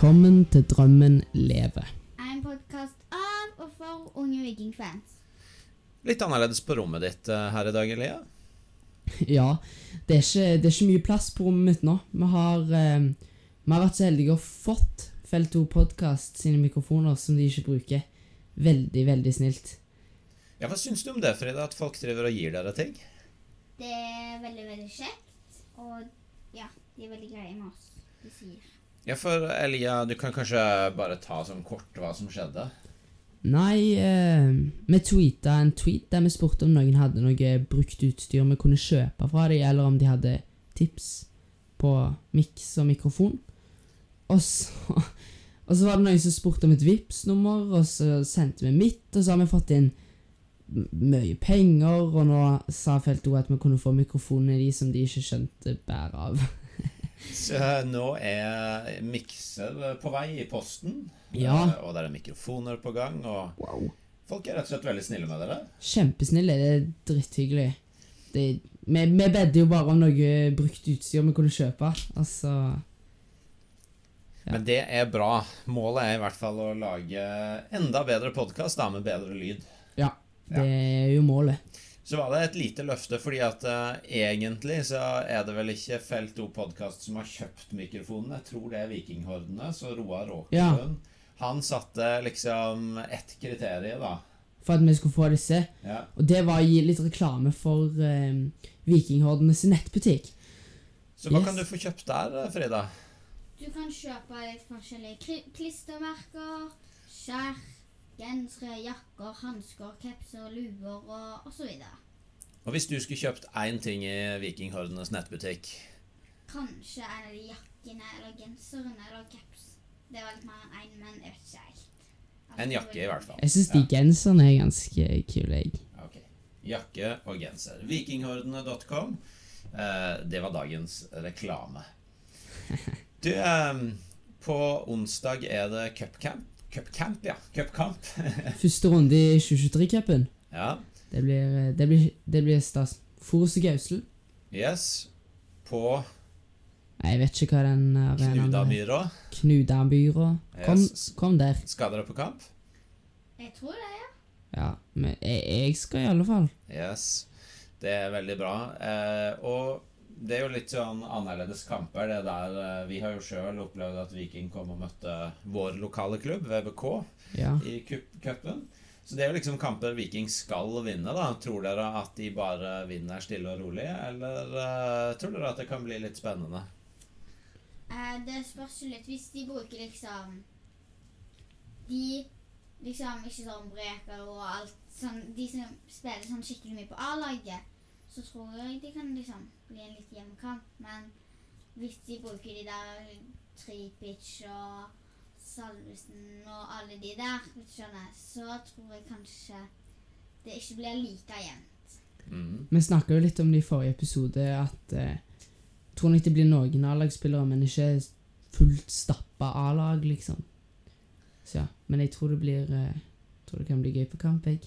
Velkommen til Drømmen leve. En podkast av og for unge vikingfans. Litt annerledes på rommet ditt eh, her i dag, Elia. Ja, det er, ikke, det er ikke mye plass på rommet mitt nå. Vi har, eh, vi har vært så heldige og fått Felt 2 Podcast sine mikrofoner som de ikke bruker. Veldig, veldig snilt. Ja, Hva syns du om det, Frida, at folk driver og gir dere ting? Det er veldig, veldig kjekt. Og ja, de er veldig greie med oss. De sier. Ja, for Elia, du kan kanskje bare ta sånn kort hva som skjedde? Nei, eh, vi tweeta en tweet der vi spurte om noen hadde noe brukt utstyr vi kunne kjøpe fra dem, eller om de hadde tips på miks og mikrofon. Og så, og så var det noen som spurte om et vips nummer og så sendte vi mitt, og så har vi fått inn mye penger, og nå sa Felto at vi kunne få mikrofonene de som de ikke skjønte bæret av. Så nå er mikser på vei i posten, Ja. eh, og det er mikrofoner på gang, og Wow. folk er rett og slett veldig snille med dere. Kjempesnille, det er dritthyggelig. Det, vi, vi bedde jo bare om noe brukt utstyr vi kunne kjøpe, altså Ja. Men det er bra. Målet er i hvert fall å lage enda bedre podkast med bedre lyd. Ja, det er jo målet. Så var det et lite løfte, fordi at uh, egentlig så er det vel ikke Felt O podkast som har kjøpt mikrofonen. Jeg tror det er Vikinghordene. Så Roar Råkerlund Han satte liksom ett kriterium, da. For at vi skulle få disse. Ja. Og det var å gi litt reklame for eh, Vikinghordenes nettbutikk. Så hva Yes. kan du få kjøpt der, eh, Frida? Du kan kjøpe litt forskjellige klistremerker, skjerf, gensere, jakker, hansker, kapser, luer og osv. Og hvis du skulle kjøpt én ting i Vikinghordenes nettbutikk Kanskje en av de jakkene eller genserne eller caps. Det var litt mer enn én, men jeg vet ikke helt. Altså, En jakke, i hvert fall. Jeg syns de genserne er ganske kule, jeg. Okay. Jakke og genser. Vikinghordene.com. Eh, det var dagens reklame. Du, eh, på onsdag er det cupcamp. Cupcamp, ja. Cupkamp. Første runde i 2023-cupen. ja. Det blir, eh, det blir, det blir stas. Forus og Gausel. Yes. På Nei, Jeg vet ikke hva den arenaen er. Knudamyra. Knudamyra. Kom, Yes. kom der. Skal dere på kamp? Jeg tror det, ja. Ja, men jeg, jeg skal i alle fall. Yes. Det er veldig bra. Eh, og det er jo litt sånn annerledes kamper. Det der eh, Vi har jo sjøl opplevd at Viking kom og møtte vår lokale klubb, VBK, Ja. i cup- cupen. Så det er jo liksom kamper Viking skal vinne, da. Tror dere at de bare vinner stille og rolig, eller uh, tror dere at det kan bli litt spennende? Eh, det spørs jo litt hvis de bruker liksom De liksom ikke sånn breker og alt sånn De som spiller sånn skikkelig mye på A-laget, så tror jeg de kan liksom bli en litt jevn kamp. Men hvis de bruker de der Tripic og Salvesen og alle de der, skjønner, så tror jeg kanskje det ikke blir like jevnt. Mm. Vi snakka jo litt om det i forrige episode, at eh, tror nok det blir noen A-lagsspillere, men ikke fullt stappa A-lag, liksom. Så ja, men jeg tror det blir eh, tror det kan bli gøy på kamp, jeg.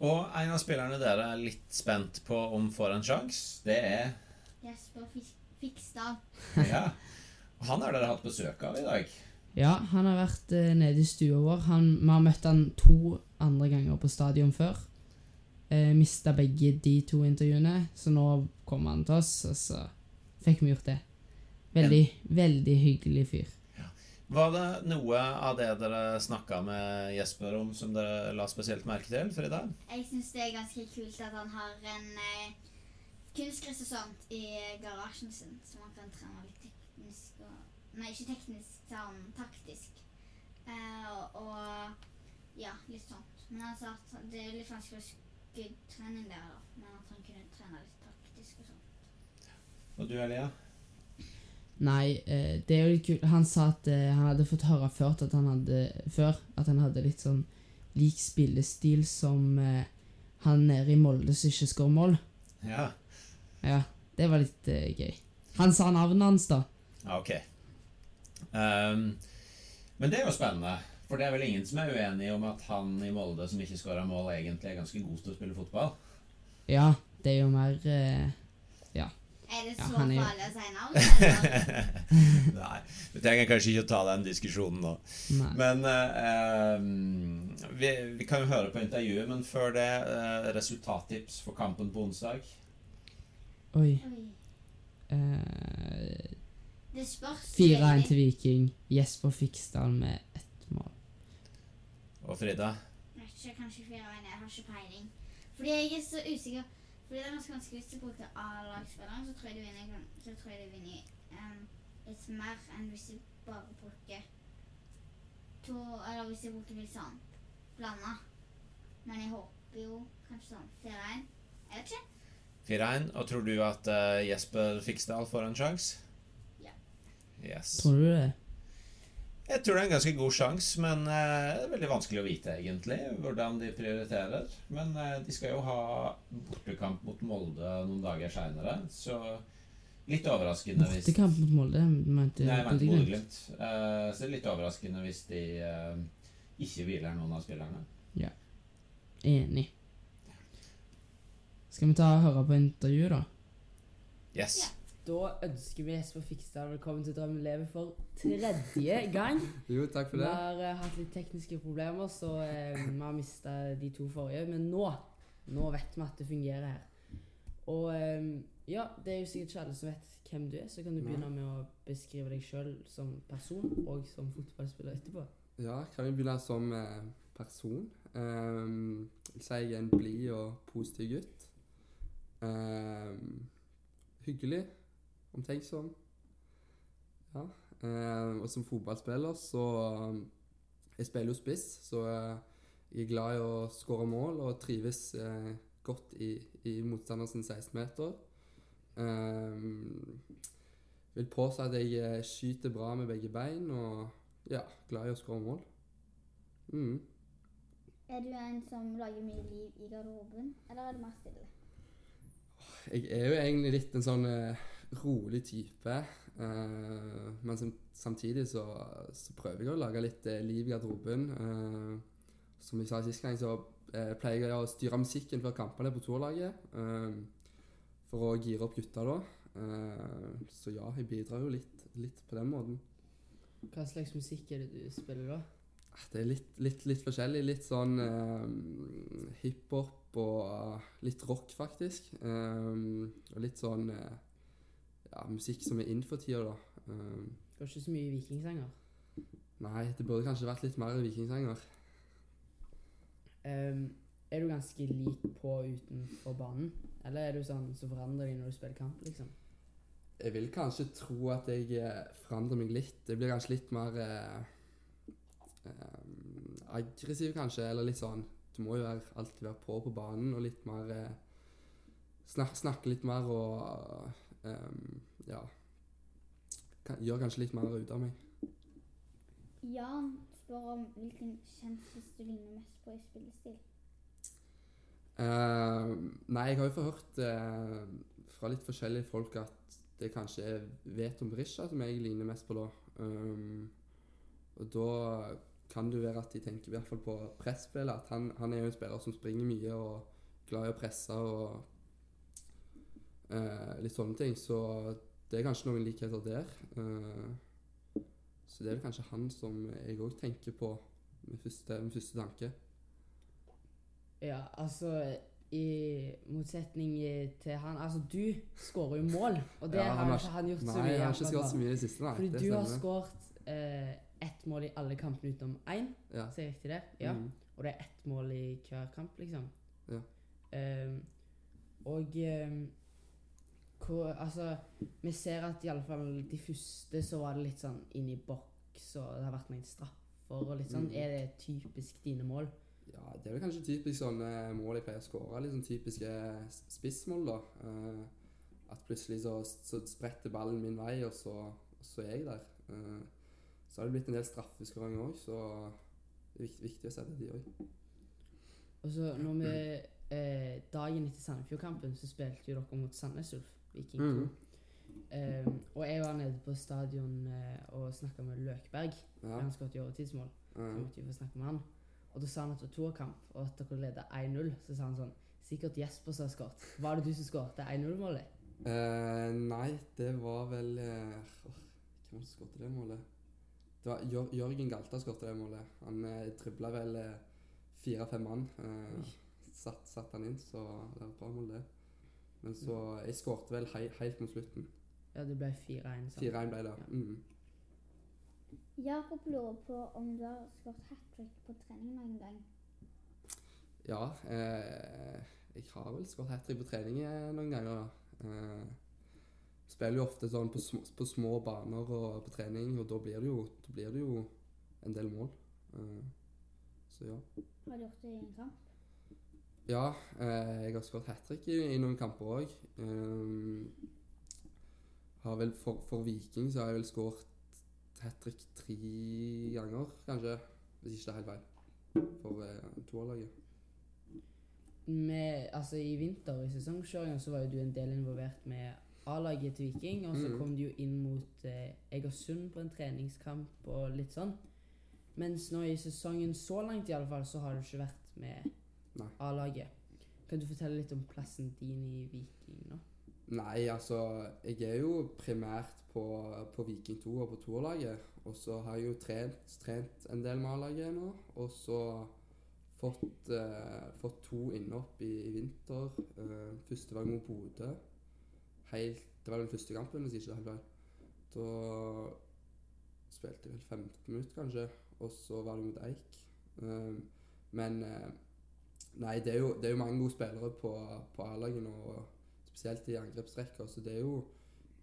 Og en av spillerne dere er litt spent på om får en sjanse, det er Jesper Fikstad. Ja. Han har dere hatt besøk av i dag. Ja, han har vært eh, nede i stua vår. Han, vi har møtt han to andre ganger på stadion før. Eh, Mista begge de to intervjuene, så nå kom han til oss, og så fikk vi gjort det. Veldig, veldig hyggelig fyr. Var det noe av det dere snakka med Jesper om som dere la spesielt merke til, Frida? Jeg syns det er ganske kult at han har en eh, kunstgress og sånt i garasjen sin, så man kan trene litt teknisk og Nei, ikke teknisk, sånn taktisk. Eh, og, ja, litt sånt. Men han sa at det er litt vanskelig å skuddtrening der, da. Men at han kunne trene litt taktisk og sånt. Og du, Elia? Nei, eh, det er jo litt kult. Han sa at eh, han hadde fått høre før at han hadde, før at han hadde litt sånn lik spillestil som eh, han nede i Molde som ikke skårer mål. Ja. Ja, det var litt eh, gøy. Han sa navnet hans, da. ja ok. Ehm, men det er jo spennende. For det er vel ingen som er uenig om at han i Molde som ikke skåra mål, egentlig er ganske god til å spille fotball? Ja, det er jo mer eh, Er det Ja, så han er jo- farlig å si navn? eller? Nei, vi trenger kanskje ikke å ta den diskusjonen nå. Nei. Men eh, eh, vi, vi kan jo høre på intervjuet, men før det eh, resultattips for kampen på onsdag. Oi. Oi. Eh, Det spørs 4-1 til Viking. Jesper Fiksdal med ett mål. Og Frida? Jeg vet ikke, kanskje 4-1. Jeg har ikke peiling. Fordi jeg er så usikker. Fordi det er ganske vanskelig hvis du bruker A-lagsspilleren, så tror jeg du vinner, så tror jeg du vinner um, litt mer enn hvis du bare bruker to Eller hvis du bruker litt sånn blanda. Men jeg håper jo kanskje sånn 4-1. Jeg vet ikke. 4-1. Og tror du at uh, Jesper Fiksdal får en sjanse? Ja. Yes. Tror du det? Jeg tror det er en ganske god sjanse, men uh, det er veldig vanskelig å vite egentlig hvordan de prioriterer. Men uh, de skal jo ha bortekamp mot Molde noen dager seinere, så litt overraskende hvis Bortekamp mot Molde, mente Nei, jeg mente Bodø-Glimt. Eh, så det er litt overraskende hvis de ikke hviler noen av spillerne. Ja. Enig. Skal vi ta og høre på intervjuet, da? Yes. Yeah. Da ønsker vi Jesper Fikstad velkommen til Drømmen lever for tredje gang. Jo, takk for Vi det. har uh, hatt litt tekniske problemer, så uh, vi har mista de to forrige. Men nå nå vet vi at det fungerer her. Og eh, ja, det er jo sikkert ikke alle som vet hvem du er, så kan du begynne med å beskrive deg sjøl som person og som fotballspiller etterpå. Ja, kan vi begynne som uh, person? Um, så si jeg er en blid og positiv gutt. Ehm, hyggelig. Omtenksom. Ja. ehm, og som fotballspiller så um, Jeg spiller jo spiss, så eh, jeg er glad i å skåre mål og trives uh, godt i, i motstanders 16-meter. Um, vil påstå at jeg eh, skyter bra med begge bein og ja, glad i å skåre mål. Mm. Er du en som lager mye liv i garderoben, eller er du mer stille? Jeg er jo egentlig litt en sånn eh, rolig type. eh, men sam samtidig så, så prøver jeg å lage litt eh, liv i garderoben. Som jeg sa sist gang, så pleier jeg å styre musikken før kampene på turlaget. for å gire opp gutta da. Så ja, jeg bidrar jo litt, litt på den måten. Hva slags musikk er det du spiller da? Det er litt, litt, litt forskjellig. Litt sånn eh, hiphop og litt rock, faktisk. Um, og litt sånn eh, ja, musikk som er inn for tida, da. Um, Det var ikke så mye vikingsanger. nei, det burde kanskje vært litt mer vikingsanger. Um, er du ganske lik på utenfor banen? Eller er du sånn som forandrer deg når du spiller kamp, liksom? Jeg vil kanskje tro at jeg eh, forandrer meg litt. Jeg blir kanskje litt mer eh, eh, aggressiv, kanskje. Eller litt sånn Du må jo være, alltid være på på banen og litt mer eh, snak, Snakke litt mer og eh, Ja. Kan, gjør kanskje litt mer ut av meg. Jan spør om hvilken kjendis du ligner mest på i spillestil. Eh, nei, jeg har jo forhørt uh, fra litt forskjellige folk at det kanskje er Veton Berisha som jeg ligner mest på da. Um, og da kan det jo være at de tenker i hvert fall på presspillet. At han, han er jo en spiller som springer mye og glad i å presse og eh, litt sånne ting. Så det er kanskje noen likheter der. Eh, så det er vel kanskje han som jeg òg tenker på med første, med første tanke. Ja, altså i motsetning til han Altså, du skårer jo mål, og det Ja, har han ikke han gjort så Nei, mye. jeg har ikke skåret så mye i det siste, nei. Fordi det du har stemmer. skåret eh, ett mål i alle kampene utenom én, Ja. sier jeg riktig det? Ja. Mm. Og det er ett mål i hver kamp, liksom. Ja. Um, og um, hvor, altså Vi ser at i alle fall de første så var det litt sånn inn i boks, og det har vært noen straffer og litt sånn. Mm. Er det typisk dine mål? Ja, det er vel kanskje typisk sånne mål jeg pleier å skåre. Litt sånn typiske spissmål, da. Uh, at plutselig så, så spretter ballen min vei, og så, og så er jeg der. Eh, så har det blitt en del straffeskåringer òg, så det er viktig, viktig å sette de òg. Og så når vi eh, Dagen etter Sandefjord-kampen så spilte jo dere mot Sandnes Ulf, Viking 2. Mm. Ehm, og jeg var nede på stadion eh, og snakka med Løkberg. Ja. Han skåret i overtidsmål. Så eh, måtte vi få snakke med han. Og da sa han at det var toerkamp, og at dere leda 1-0. Så sa han sånn Sikkert Jesper som har skåret. Var det du som skåret 1-0-målet? Eh, nei, det var vel eh, Hvem var det som skåret det målet? Det var Jør Jørgen Galta skåret det målet. Han eh, dribla vel eh, fire-fem mann. Eh, satt, satt han inn, så det var et bra mål, det. Men så Jeg skårte vel hei, helt mot slutten. Ja, det ble 4-1. sånn. 4-1 ble det. Ja. Mm. Jakob lurer på om du har skåret hat trick på trening noen gang. Ja, eh, jeg har vel skåret hat trick på trening eh, noen ganger. da. Eh, spiller jo ofte sånn på små, på små baner og på trening, og da blir det jo, da blir det jo en del mål. Uh, så ja. Har du gjort det i en kamp? Ja, eh, jeg har skåret hat trick i, i noen kamper òg. har vel for, for Viking så har jeg vel skåret hat trick tre ganger, kanskje. Hvis ikke det er helt feil. For eh, toerlaget. Altså I vinter, i sesongkjøringa, så var jo du en del involvert med A-laget til Viking. Og så mm. kom du jo inn mot eh, Egersund på en treningskamp og litt sånn. Mens nå i sesongen så langt i alle fall, så har du ikke vært med A-laget. Kan du fortelle litt om plassen din i Viking nå? Nei, altså Jeg er jo primært på, på Viking 2 og på toerlaget. Og så har jeg jo trent, trent en del med A-laget nå. Og så fått, eh, fått to innhopp i, i vinter. Eh, første var mot Bodø. Helt, det var den første kampen, hvis ikke det helt feil. Da spilte jeg vel 15 minutter, kanskje. Og så var det mot Eik. Eh, men eh, Nei, det er, jo, det er jo mange gode spillere på, på A-laget nå. og Spesielt i angrepsrekka. Så det er jo,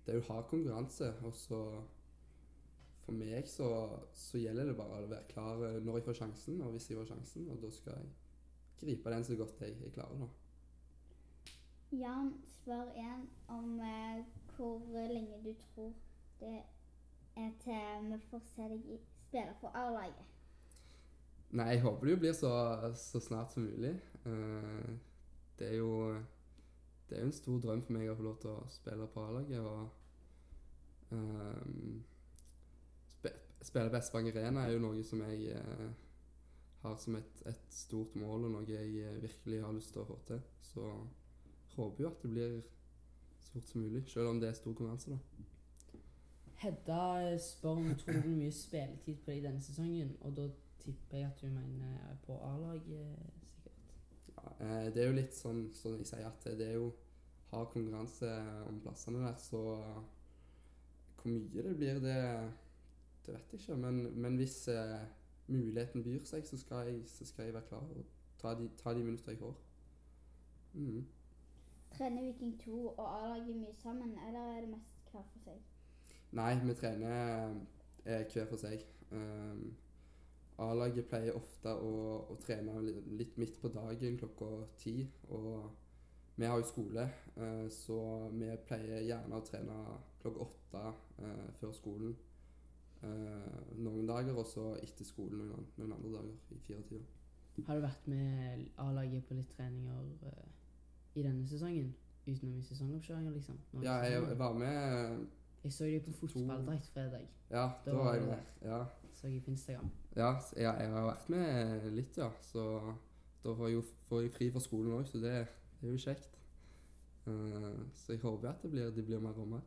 det er jo hard konkurranse. Og så For meg så, så gjelder det bare å være klar eh, når jeg får sjansen, og hvis jeg får sjansen. Og da skal jeg gripe den så godt jeg, jeg klarer, da. Jan spør igjen om eh, hvor lenge du tror det er til vi får se deg spille for A-laget. Nei, jeg håper det jo blir så, så snart som mulig. Eh, det er jo Det er jo en stor drøm for meg å få lov til å spille på A-laget. Og um, spe, spille på Espang Arena er jo noe som jeg eh, har som et, et stort mål, og noe jeg virkelig har lyst til å få til. Så håper jo at det blir så fort som mulig, selv om det er stor konkurranse, da. Hedda spør om tror du mye spilletid på deg denne sesongen. Og da tipper jeg at du mener på A-laget, sikkert. Ja, eh, det er jo litt sånn som jeg sier, at det er jo hard konkurranse om plassene der, så hvor mye det blir, det, det vet jeg ikke. Men, men hvis eh, muligheten byr seg, så skal, jeg, så skal jeg være klar og ta de, ta de minutter jeg får. Mm. Trener Viking 2 og A-laget mye sammen, eller er det mest hver for seg? Nei, vi trener eh, hver for seg. Um, A-laget pleier ofte å, å trene litt midt på dagen klokka ti. Og vi har jo skole, eh, så vi pleier gjerne å trene klokka åtte eh, før skolen eh, noen dager, og så etter skolen noen, noen andre dager i firetida. Har du vært med A-laget på litt treninger eh, i denne sesongen? Utenom i sesongoppkjøringa, liksom? Nå Ja, jeg, jeg var med jeg så dem på fotballdrakt fredag. Ja, Da da var var jeg der, med. Ja. Så jeg på Instagram. Ja, ja, jeg har vært med litt, ja. Så da får jeg jo får jeg fri fra skolen òg, så det, det er jo kjekt. Uh, så jeg håper at det blir, det blir mer og mer.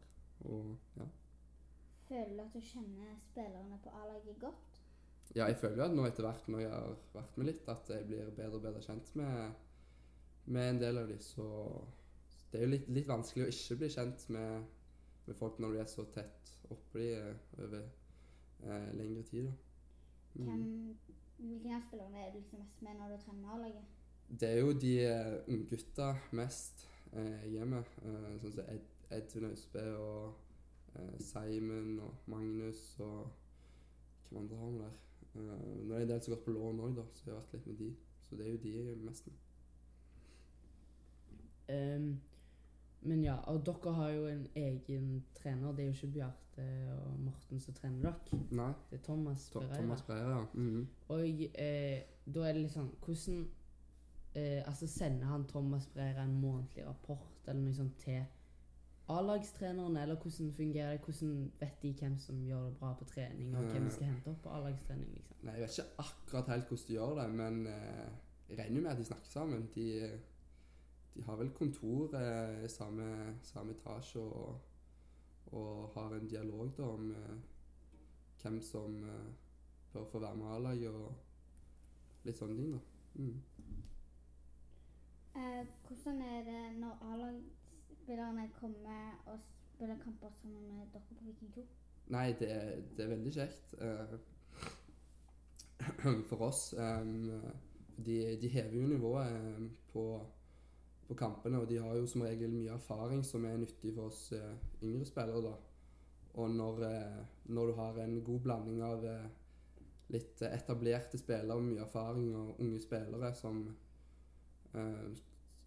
Og ja. Føler du at du kjenner spillerne på A-laget godt? ja, jeg føler jo at nå etter hvert, når jeg har vært med litt, at jeg blir bedre og bedre kjent med, med en del av de, så det er jo litt, litt vanskelig å ikke bli kjent med, med folk når du er så tett oppå de eh, over eh, lengre tid, da. Mm. Hvem, hvilken av spillerne er du liksom mest med når du trener A-laget? Det er jo de unggutta mest eh, er eh, sånn som Ed, Edvin Austbø og eh, Simon og Magnus og Hvem andre har vi der? Eh, nå er det en del som har gått på lån òg, da, så jeg har vært litt med de. Så det er jo de jeg er mest med. Ehm, men ja, og dere har jo en egen trener. Det er jo ikke Bjarte og Morten som trener dere. Nei, Det er Thomas To Thomas Breyer, ja. Mhm. Og eh, da er det litt sånn Hvordan eh, Altså Sender han Thomas Breira en månedlig rapport eller noe sånt til A-lagstrenerne, eller hvordan fungerer det? Hvordan vet de hvem som gjør det bra på trening, og hvem skal hente opp på A-lagstrening? liksom? Nei, jeg vet ikke akkurat helt hvordan de gjør det, men eh, jeg regner jo med at de snakker sammen. De, de har vel kontor eh, i samme, samme etasje og, og har en dialog da om eh, hvem som eh, bør få være med A-laget og litt sånne ting, da. Mm. Eh, hvordan er det når A-lagsspillerne kommer og spiller kamper sammen med dere på Viking 2? Nei, det, det er veldig kjekt eh, for oss. em, de, de hever jo nivået på, på kampene, og de har jo som regel mye erfaring som er nyttig for oss eh, yngre spillere. da. Og når, eh, når du har en god blanding av eh, litt etablerte spillere med mye erfaring og unge spillere som eh,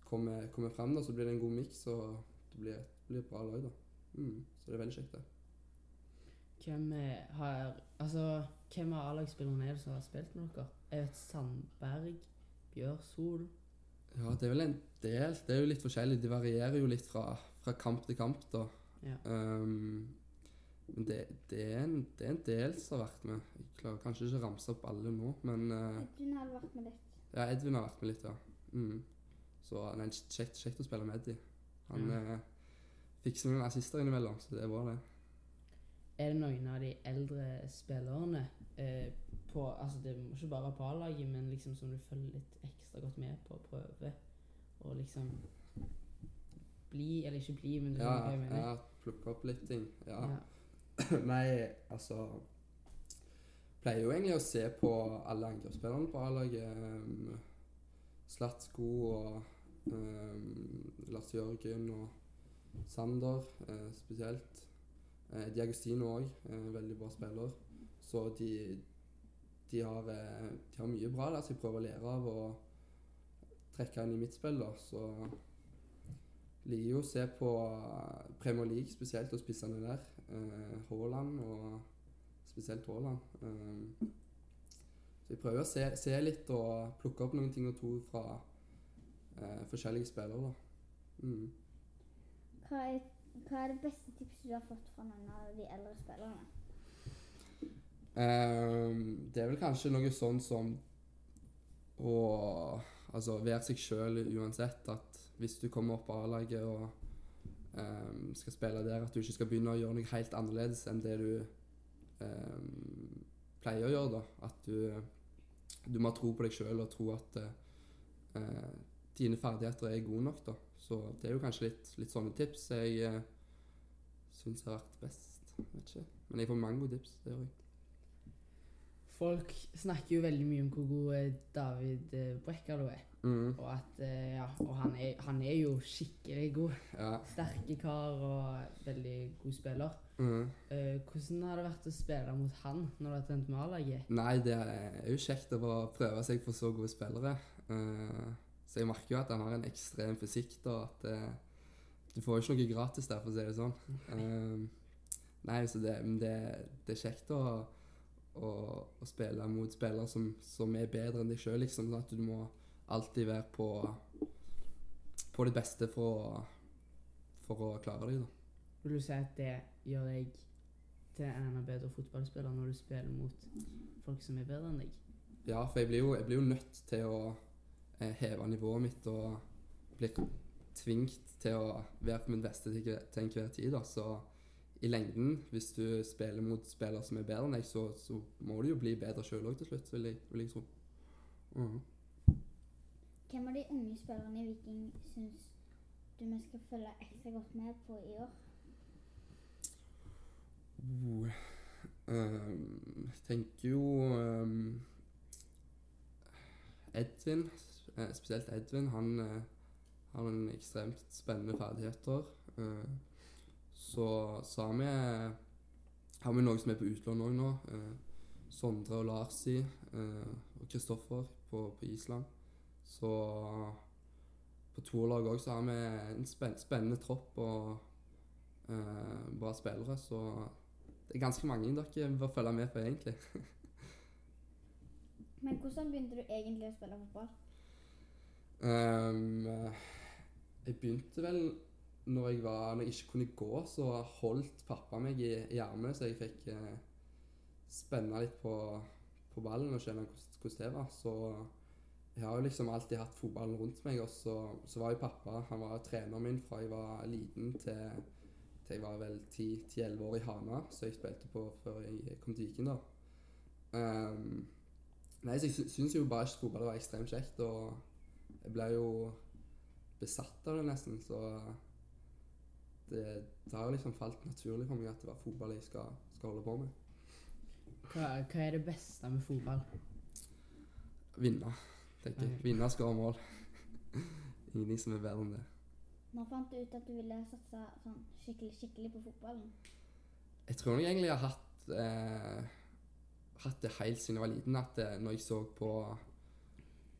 kommer, kommer frem, da, så blir det en god miks, og det blir, blir et bra lag. da. Mm, så det er veldig kjekt, det. Hvem er, har Altså, hvem av A-lagsspillerne er det som har spilt med dere? Jeg vet Sandberg, Bjørsol Ja, det er vel en del. Det er jo litt forskjellig. Det varierer jo litt fra, fra kamp til kamp, da. Ja. Um, men det, det, er en, det er en del som har vært med. Jeg klarer kanskje ikke å ramse opp alle nå, men uh, Edvin har vært med litt. ja, Edvin har vært med litt, ja. Mm. Så nei, kjekt, kjekt å spille med Eddie. Han mm. uh, fikser noen assister innimellom, så det er bra, det. Er det noen av de eldre spillerne eh, på Altså, det må ikke bare være på A-laget, men liksom som du følger litt ekstra godt med på og prøver å liksom bli, eller ikke bli, men du Ja, hva jeg mener? ja plukke opp litt ting. Ja. Ja. Nei, altså Pleier jo egentlig å se på alle angrepsspillerne på A-laget. Um, Slatsko og um, Lars Jørgen og Sander uh, spesielt. Uh, Diagostino òg, uh, veldig bra spiller. Så de, de, har, eh, de har mye bra der som jeg prøver å lære av og trekke inn i mitt spill. da, så liker jo å se på eh, Premier League spesielt og spissene der. Eh, Haaland og spesielt Haaland. Så jeg prøver å se, se litt og plukke opp noen ting og to fra eh, forskjellige spillere. Mm. Hva er, hva er det beste tipset du har fått fra noen av de eldre spillerne? Eh, det er vel kanskje noe sånn som å altså, være seg sjøl uansett. At hvis du kommer opp på A-laget og um, skal spille der, at du ikke skal begynne å gjøre noe helt annerledes enn det du um, pleier å gjøre. da. At du, du må ha tro på deg sjøl og tro at uh, dine ferdigheter er gode nok. da. Så det er jo kanskje litt, litt sånne tips jeg uh, syns har vært best. Vet ikke. Men jeg får mange gode tips. det gjør jeg. Folk snakker jo veldig mye om hvor god eh, David eh, Brekkalo er. Mm. Og at eh, Ja, og han er, han er jo skikkelig god. Ja. Sterke kar og veldig god spiller. Mm. Uh, hvordan har det vært å spille mot han når du har trent med A-laget? Nei, det er jo kjekt å prøve seg for så gode spillere. Uh, så jeg merker jo at han har en ekstrem fysikk, da. At uh, du får jo ikke noe gratis der, for å si det sånn. Nei, så det, det, det er kjekt å, å, å spille mot spillere som, som er bedre enn deg sjøl, liksom. Sånn at du må alltid være på, på ditt beste for å, for å klare deg, da. Vil du si at det gjør deg til en enda bedre fotballspiller når du spiller mot folk som er bedre enn deg? Ja, for jeg blir jo, jeg blir jo nødt til å eh, heve nivået mitt og blir tvingt til å være på mitt beste til, til enhver tid. Da. Så i lengden, hvis du spiller mot spillere som er bedre enn deg, så, så må du jo bli bedre sjøl òg til slutt, vil jeg, vil jeg tro. Mhm. Hvem av de unge spillerne i Viking syns du vi skal følge ekstra godt med på i år? Uh, um, jeg tenker jo um, Edvin, eh, spesielt Edvin, han uh, har noen ekstremt spennende ferdigheter. Eh, så, sa vi har vi noen som er på utlån òg nå. Eh, Sondre og Larsi eh, og Kristoffer på, på Island. Så på toerlaget òg så har vi en spenn, spennende tropp og eh, bra spillere. Så det er ganske mange dere bør følge med på, egentlig. Men hvordan begynte du egentlig å spille fotball? Um, jeg begynte vel når jeg, var, når jeg ikke kunne gå, så holdt pappa meg i, i armene, så jeg fikk eh, spenne litt på, på ballen og kjenne hvordan, det var. Så jeg har jo liksom alltid hatt fotballen rundt meg. Og så, så var jo pappa han var treneren min fra jeg var liten til, til jeg var vel 10-11 år i Hana, som jeg spilte på før jeg kom til Viken. da. Um, nei, så Jeg sy syns jo bare fotball var ekstremt kjekt, og jeg ble jo besatt av det nesten. Så det, det har liksom falt naturlig for meg at det var fotball jeg skal, skal holde på med. Hva, hva er det beste med fotball? Vinne, tenker jeg. Vinne, skåre mål. Ingenting som er bedre enn det. Når fant du ut at du ville satse sånn skikkelig, skikkelig på fotballen? Jeg tror nok egentlig jeg har hatt, eh, hatt det helt siden jeg var liten. At det, når jeg så på,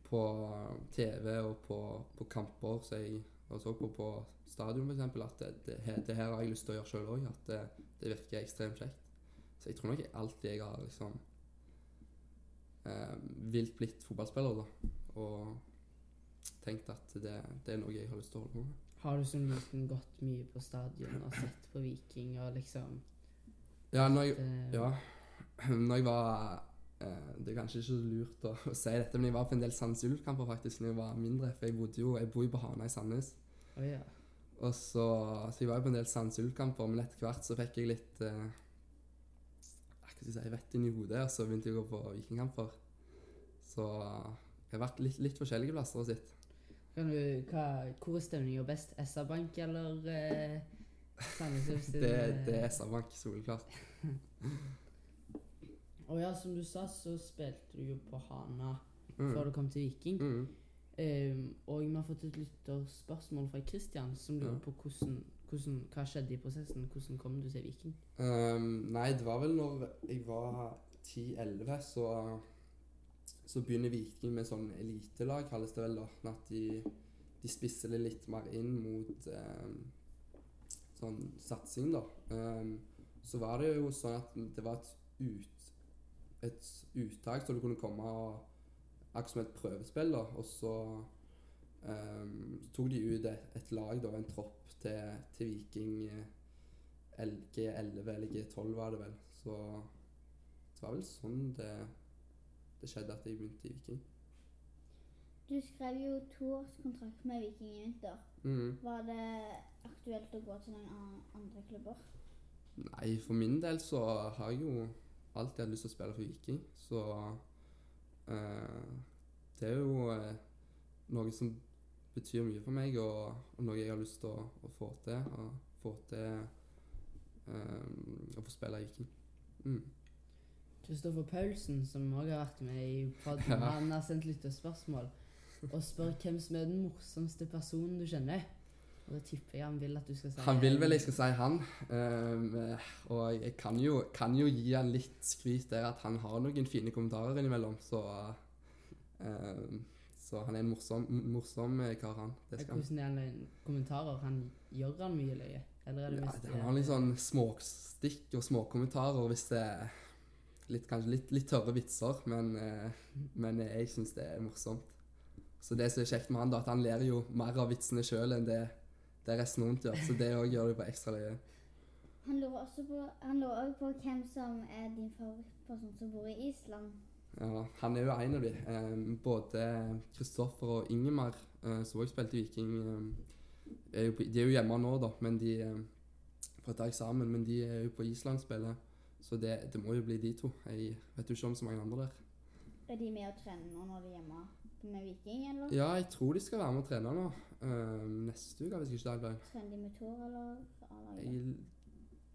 på TV og på, på kamper så jeg og så på på stadion, f.eks., at det, det, det her har jeg lyst til å gjøre sjøl òg. At det, det virker ekstremt kjekt. Så jeg tror nok alltid jeg har liksom eh, vilt blitt fotballspiller, da. Og tenkt at det, det er noe jeg har lyst til å holde på med. Har du som liten gått mye på stadion og sett på Viking og liksom Ja, når jeg, det, Ja, når jeg var eh, Det er kanskje ikke så lurt å, å si dette, men jeg var på en del Sandnes Ulf-kamper faktisk når jeg var mindre. For jeg bodde jo jeg bor jo på Hana i Sandnes. Å yeah. Og så, så jeg var jo på en del Sandnes Ulf-kamper, men etter hvert så fikk jeg litt eh, Hva skal jeg si vett inn i hodet, og så begynte jeg å gå på vikingkamper. Så jeg har vært litt, litt forskjellige plasser og sitt. Kan du, hva, hvor er stemninga best? SR-Bank eller eh, Sandnes Det, eh, det er SR-Bank, soleklart. Og ja, som du sa, så spilte du jo på Hana Mm. før du kom til Viking. Mm. Ehm, og vi har fått et lytterspørsmål fra Christian, som lurer Ja. på hvordan, hvordan, hva skjedde i prosessen. Hvordan kom du til Viking? Um, nei, det var vel når jeg var 10-11, så, så begynner Viking med sånn elitelag, kalles det vel da. At de, de spisser det litt mer inn mot um, sånn satsing, da. Så var det jo sånn at det var et, ut, et uttak så du kunne komme og Akkurat som et prøvespill, da. Og så um, tok de ut et, et lag, da, en tropp, til, til Viking. eh, LG11 eller G12 var det vel. Så det var vel sånn det, det skjedde at jeg begynte i Viking. Du skrev jo toårskontrakt med Viking i vinter. Mm. Var det aktuelt å gå til noen andre klubber? Nei, for min del så har jeg jo alltid hatt lyst til å spille for Viking. Så det er jo eh, noe som betyr mye for meg, og, og noe jeg har lyst til å, å få til. Å få til eh, å få spille Viking. Mm. Kristoffer Paulsen, som òg har vært med i podden, Ja. han har sendt lyttespørsmål og spør hvem som er den morsomste personen du kjenner. Og det tipper jeg han vil at du skal si Han vil vel jeg skal si han. Um, og jeg kan jo, kan jo gi han litt skryt der at han har noen fine kommentarer innimellom. Så, um, så han er en morsom, morsom eh, kar, han. Det skal. Hvordan er han med kommentarer? Han Gjør han mye løye? Eller er det mest ja, han har litt sånn småstikk og småkommentarer hvis det er litt, kanskje litt, litt tørre vitser, men, eh, men jeg syns det er morsomt. Så det som er kjekt med han, da, at han ler jo mer av vitsene sjøl enn det, det resten rundt gjør. Så det òg gjør det bare ekstra løye. Han lurer også på, han lurer på hvem som er din favorittperson som bor i Island. Ja, han er jo en av de. Eh, både Kristoffer og Ingemar, eh, som også spilte Viking, eh, er på, de er jo hjemme nå, da, men de eh, på et dag sammen, men de er jo på Island spiller. Så det, det må jo bli de to. Jeg vet jo ikke om så mange andre der. Er de med å trene nå når de er hjemme med Viking, eller? Ja, jeg tror de skal være med og trene nå. Um, neste uke, hvis jeg ikke tar feil. Trener de med Tor eller A-laget? Jeg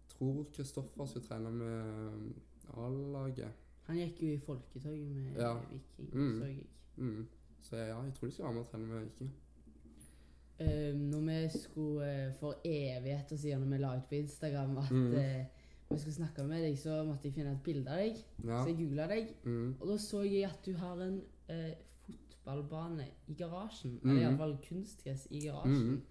tror Kristoffer skal trene med A-laget. Han gikk jo i folketoget med Ja. Viking, Mm. så jeg. Mm. Så ja, jeg tror de skal være med og trene med Viking. Um, når vi skulle eh, for evigheter siden, når vi la ut på Instagram at Mm. eh, vi skulle snakke med deg, så måtte jeg finne et bilde av deg. Ja. Så jeg googla deg, Mm. og da så jeg at du har en eh, fotballbane i garasjen. Mm. Eller iallfall kunstgress i garasjen. Mm.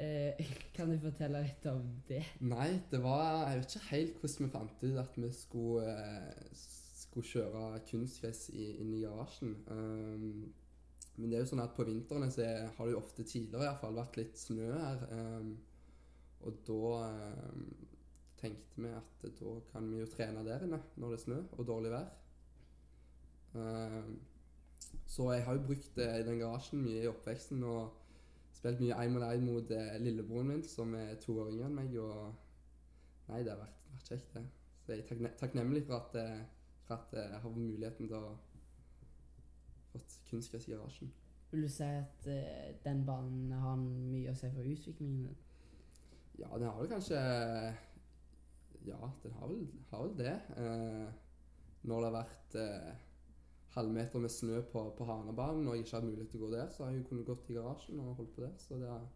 Eh, kan du fortelle litt om det? Nei, det var Jeg vet ikke helt hvordan vi fant ut at vi skulle, eh, skulle kjøre kunstgress inn i garasjen. Um, men det er jo sånn at på vintrene så har det jo ofte tidligere i hvert fall vært litt snø her. Um, og da um, tenkte vi at da kan vi jo trene der inne når det er snø og dårlig vær. Um, Så jeg har jo brukt i den garasjen mye i oppveksten og spilt mye én mot én mot eh, lillebroren min, som er to år yngre enn meg. Og nei, det har vært, vært kjekt, det. Så jeg er takknemlig for at, eh, for at jeg har fått muligheten til å fått kunstgress i garasjen. Vil du si at eh, den banen har mye å si for utviklingen din? Ja, den har vel kanskje Ja, den har vel, har vel det. Eh, når det har vært eh, halvmeter med snø på, på Hanabanen og jeg ikke har mulighet til å gå der, så har jeg kunnet gått i garasjen og holdt på der. Så det har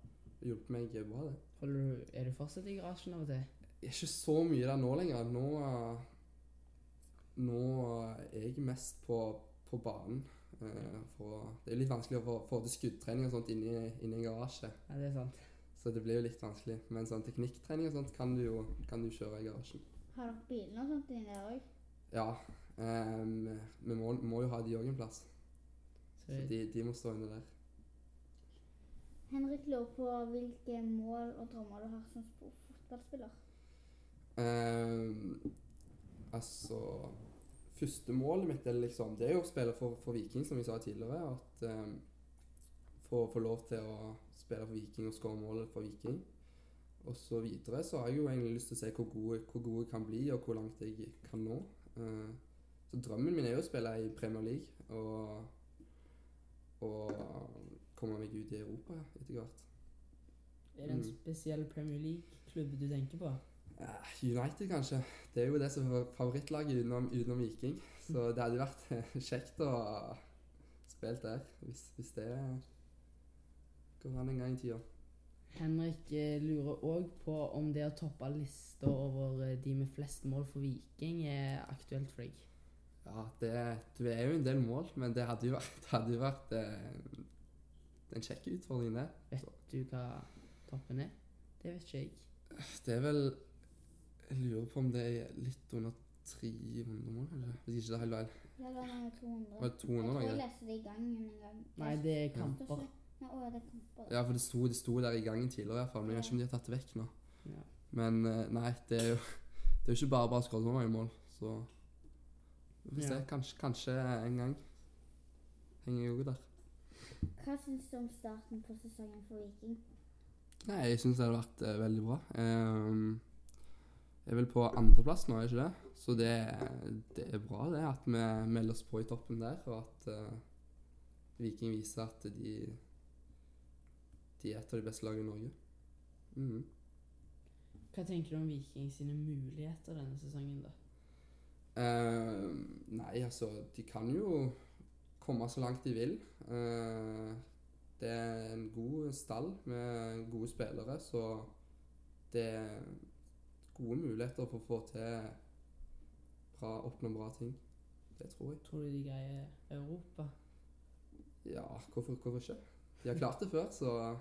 hjulpet meg bra, det. Holder du, er du fortsatt i garasjen av og til? Jeg er ikke så mye der nå lenger. Nå, nå er jeg mest på, på banen. Eh, for det er litt vanskelig å få, få til skuddtrening og sånt inni, inni en garasje. Ja, det er sant. Så det blir jo litt vanskelig. Men sånn teknikktrening og sånt kan du jo kan du kjøre i garasjen. Har dere bilene og sånt inni der òg? Ja. ehm, vi må, må jo ha de òg en plass. Så de, de må stå inne der. Henrik lurer på hvilke mål og drømmer du har som sp- fotballspiller. Um, altså Første målet mitt er liksom Det er jo å spille for, for Viking, som vi sa tidligere. At um, få, få lov til å spille for Viking og skåre målet for Viking. Og så videre så har jeg jo egentlig lyst til å se hvor gode, hvor gode jeg kan bli, og hvor langt jeg kan nå. Eh, så drømmen min er jo å spille i Premier League og, og komme meg ut i Europa etter hvert. er det en Mm. spesiell Premier League-klubb du tenker på? United, kanskje. Det er jo det som er favorittlaget utenom, utenom Viking. Så det hadde vært kjekt å spille der, hvis, hvis det går han en gang i tida. Henrik eh, lurer òg på om det å toppe lista over eh, de med flest mål for Viking er aktuelt for deg. Ja, det, det er jo en del mål, men det hadde jo vært, det hadde jo vært eh, en kjekk utfordring, det. Vet du hva toppen er? Det vet ikke jeg. Det er vel Jeg lurer på om det er litt under 300 mål, eller? Hvis ikke det er helt feil. Ja, det var 200. Var det 200 jeg tror jeg leste det i gangen en gang. Nei, det er står Ja, det kamper. Ja, for det sto, det sto der i gangen tidligere, i hvert fall, men jeg vet ikke om de har tatt det vekk nå. Ja. Men eh, nei, det er jo Det er jo ikke bare bare å skåre så mange mål, så Vi får se. Ja. Kanskje, kanskje en gang henger jeg òg der. Hva syns du om starten på sesongen for Viking? Nei, jeg syns det hadde vært eh, veldig bra. Ehm, jeg er vel på andreplass nå, er jeg ikke det? Så det, det er bra det at vi melder oss på i toppen der, og at eh, Viking viser at de de er et av de beste lagene i Norge. Mm. Hva tenker du om Viking sine muligheter denne sesongen, da? Eh, nei, altså De kan jo komme så langt de vil. Eh, det er en god stall med gode spillere, så det er gode muligheter for å få til bra, oppnå bra ting. Det tror jeg. Tror du de greier Europa? Ja, hvorfor, hvorfor ikke? De har klart det før, så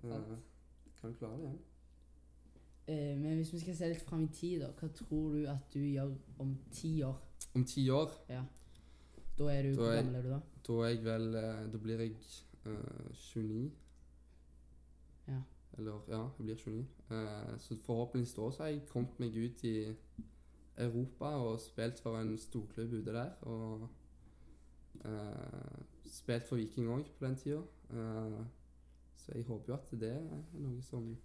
Sant. kan du klare det igjen. Eh, men hvis vi skal se litt fram i tid, da, hva tror du at du gjør om ti år? Om ti år Ja. Da er du Da Hvor gammel er du da? Da er jeg vel eh, Da blir jeg eh, 29. Ja. Eller ja, jeg blir 29. Eh, så forhåpentligvis da så har jeg kommet meg ut i Europa og spilt for en storklubb ute der. Og eh, spilt for Viking òg på den tida. Så jeg håper jo at det er noe som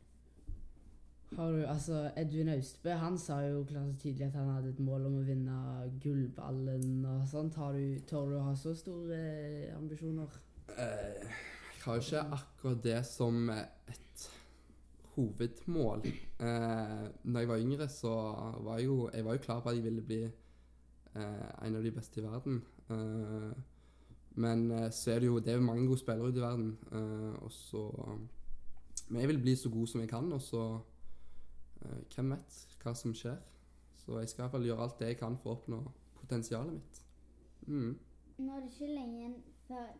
Har du, altså, Edvin Austbø han sa jo klart og tydelig at han hadde et mål om å vinne gullballen og sånt. Har du, tør du å ha så store eh, ambisjoner? Eh, Jeg har jo ikke akkurat det som et hovedmål. Eh, når jeg var yngre, så var jeg jo, jeg var jo klar på at jeg ville bli eh, en av de beste i verden. Eh, men eh, så er det jo det er mange gode spillere ute i verden. Eh, og så Men jeg vil bli så god som jeg kan, og så eh, Hvem vet hva som skjer? Så jeg skal i hvert fall gjøre alt det jeg kan for å oppnå potensialet mitt. Mm. Nå er det ikke lenge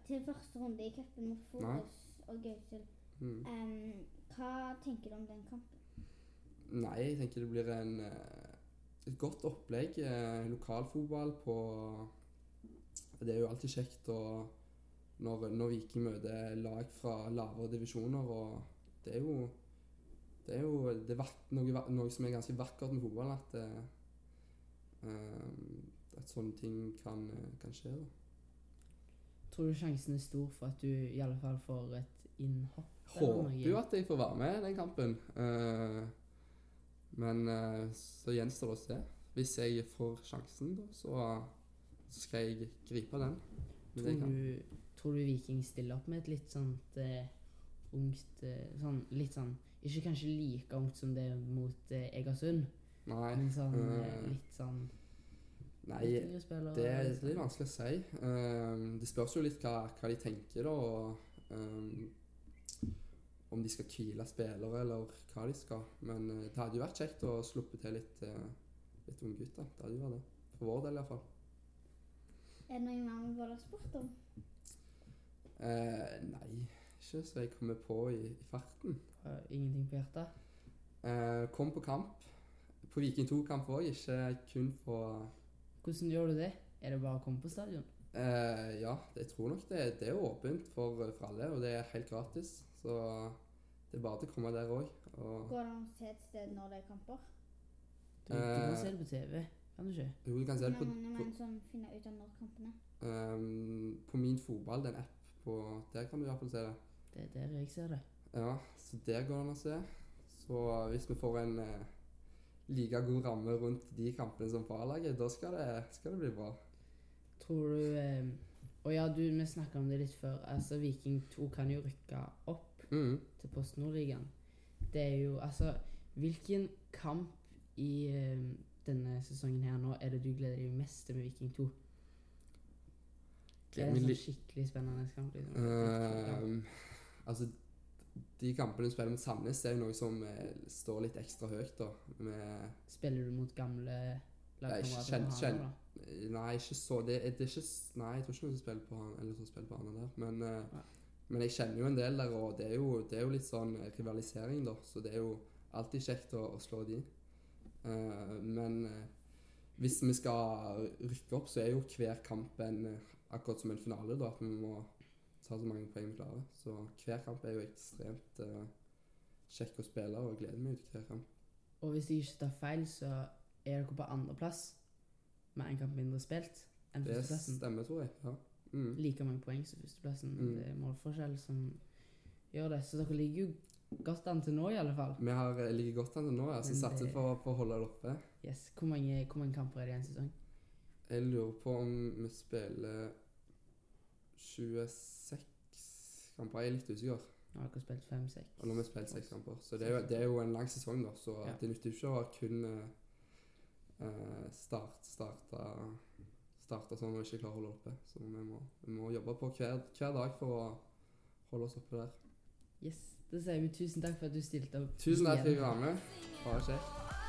til første runde i cupen mot Forus og Gausel. Mm. Um, hva tenker du om den kampen? Nei, jeg tenker det blir en, et godt opplegg. eh, Lokalfotball på Det er jo alltid kjekt når, når Viking møter lag fra lavere divisjoner. og Det er jo, det er jo det er noe, noe som er ganske vakkert med fotball. At, eh, at sånne ting kan, eh, kan skje. da. Tror du sjansen er stor for at du i alle fall får et innhopp? Håper jo at jeg får være med i den kampen. Uh, men uh, så gjenstår det å se. Hvis jeg får sjansen, da, så, så skal jeg gripe den. Tror du, tror du Viking stiller opp med et litt sånt uh, ungt uh, sånn, Litt sånn Ikke kanskje like ungt som det mot uh, Egersund, Nei. men sånn litt sånn nei, spiller, det er liksom. litt vanskelig å si. Um, det spørs jo litt hva, hva de tenker, da. Og, um, om de skal hvile spillere, eller hva de skal. Men det hadde jo vært kjekt å sluppe til litt, uh, litt unggutter. Det hadde jo vært det. For vår del, iallfall. Er det noe mer vi burde ha spurt om? Uh, nei, ikke så jeg kommer på i, i farten. Har Ingenting på hjertet? Eh, kom på kamp. På Viking 2-kamp òg, ikke kun på Hvordan gjør du det? Er det bare å komme på stadion? eh, Ja, jeg tror nok det, det er åpent for, for alle, og det er helt gratis. Så det er bare til å komme der òg. Og Går det an å se et sted når det er kamper? Du, du kan Eh, se det på TV, kan du ikke? jo, du kan se det på, Men, på, men sånn ut av når kampene. ehm, på Min fotball, er app på Der kan du iallfall se det. Det er der jeg ser det. Ja, så der går det an å se. Så hvis vi får en eh, like god ramme rundt de kampene som på A-laget, da skal det, skal det bli bra. Tror du eh, Og ja, du, vi snakka om det litt før. Altså, Viking 2 kan jo rykke opp Mm. til Post Nordligaen. Det er jo Altså, hvilken kamp i eh, denne sesongen her nå er det du gleder deg mest til med Viking 2? Det er en sånn skikkelig spennende kamp. liksom. Ehm, altså, de kampene du spiller mot Sandnes, det er jo noe som eh, står litt ekstra høyt, da. Med Spiller du mot gamle lagkamerater? kjent- Nei, ikke så det, det er ikke, Nei, jeg tror ikke noen som spiller på han Eller som spiller på han der. Men, eh, men jeg kjenner jo en del der, og det er jo, det er jo litt sånn rivalisering, da. Så det er jo alltid kjekt å, å slå de. Eh, men eh, hvis vi skal rykke opp, så er jo hver kamp en eh, akkurat som en finale, da. At vi må ta så mange poeng vi klarer. Så hver kamp er jo ekstremt uh, kjekk å spille, og jeg gleder meg til hver kamp. Og hvis jeg ikke tar feil, så er dere på andreplass med en kamp mindre spilt enn Det stemmer, tror jeg. Ja. Mm. Like mange poeng som førsteplassen. Mm. Det er målforskjell som gjør det. Så dere ligger jo godt an til nå, i alle fall. Vi har eh, ligget godt an til nå, ja, så satser det- på, på å holde det oppe. Yes. Hvor mange, hvor mange kamper er det i en sesong? Jeg lurer på om vi spiller 26 kamper. Jeg er litt usikker. Nå har dere spilt fem-seks. Og nå har vi spilt seks kamper. Så det er, jo, det er jo en lang sesong, da. Så Ja. det nytter ikke å kun eh, eh, start, starte, starte sånn og ikke klare å holde oppe. Så vi må, vi må jobbe på hver, hver dag for å holde oss oppe der. Yes. Da sier vi tusen takk for at du stilte opp. Tusen takk for at du jeg var med. Bare kjekt.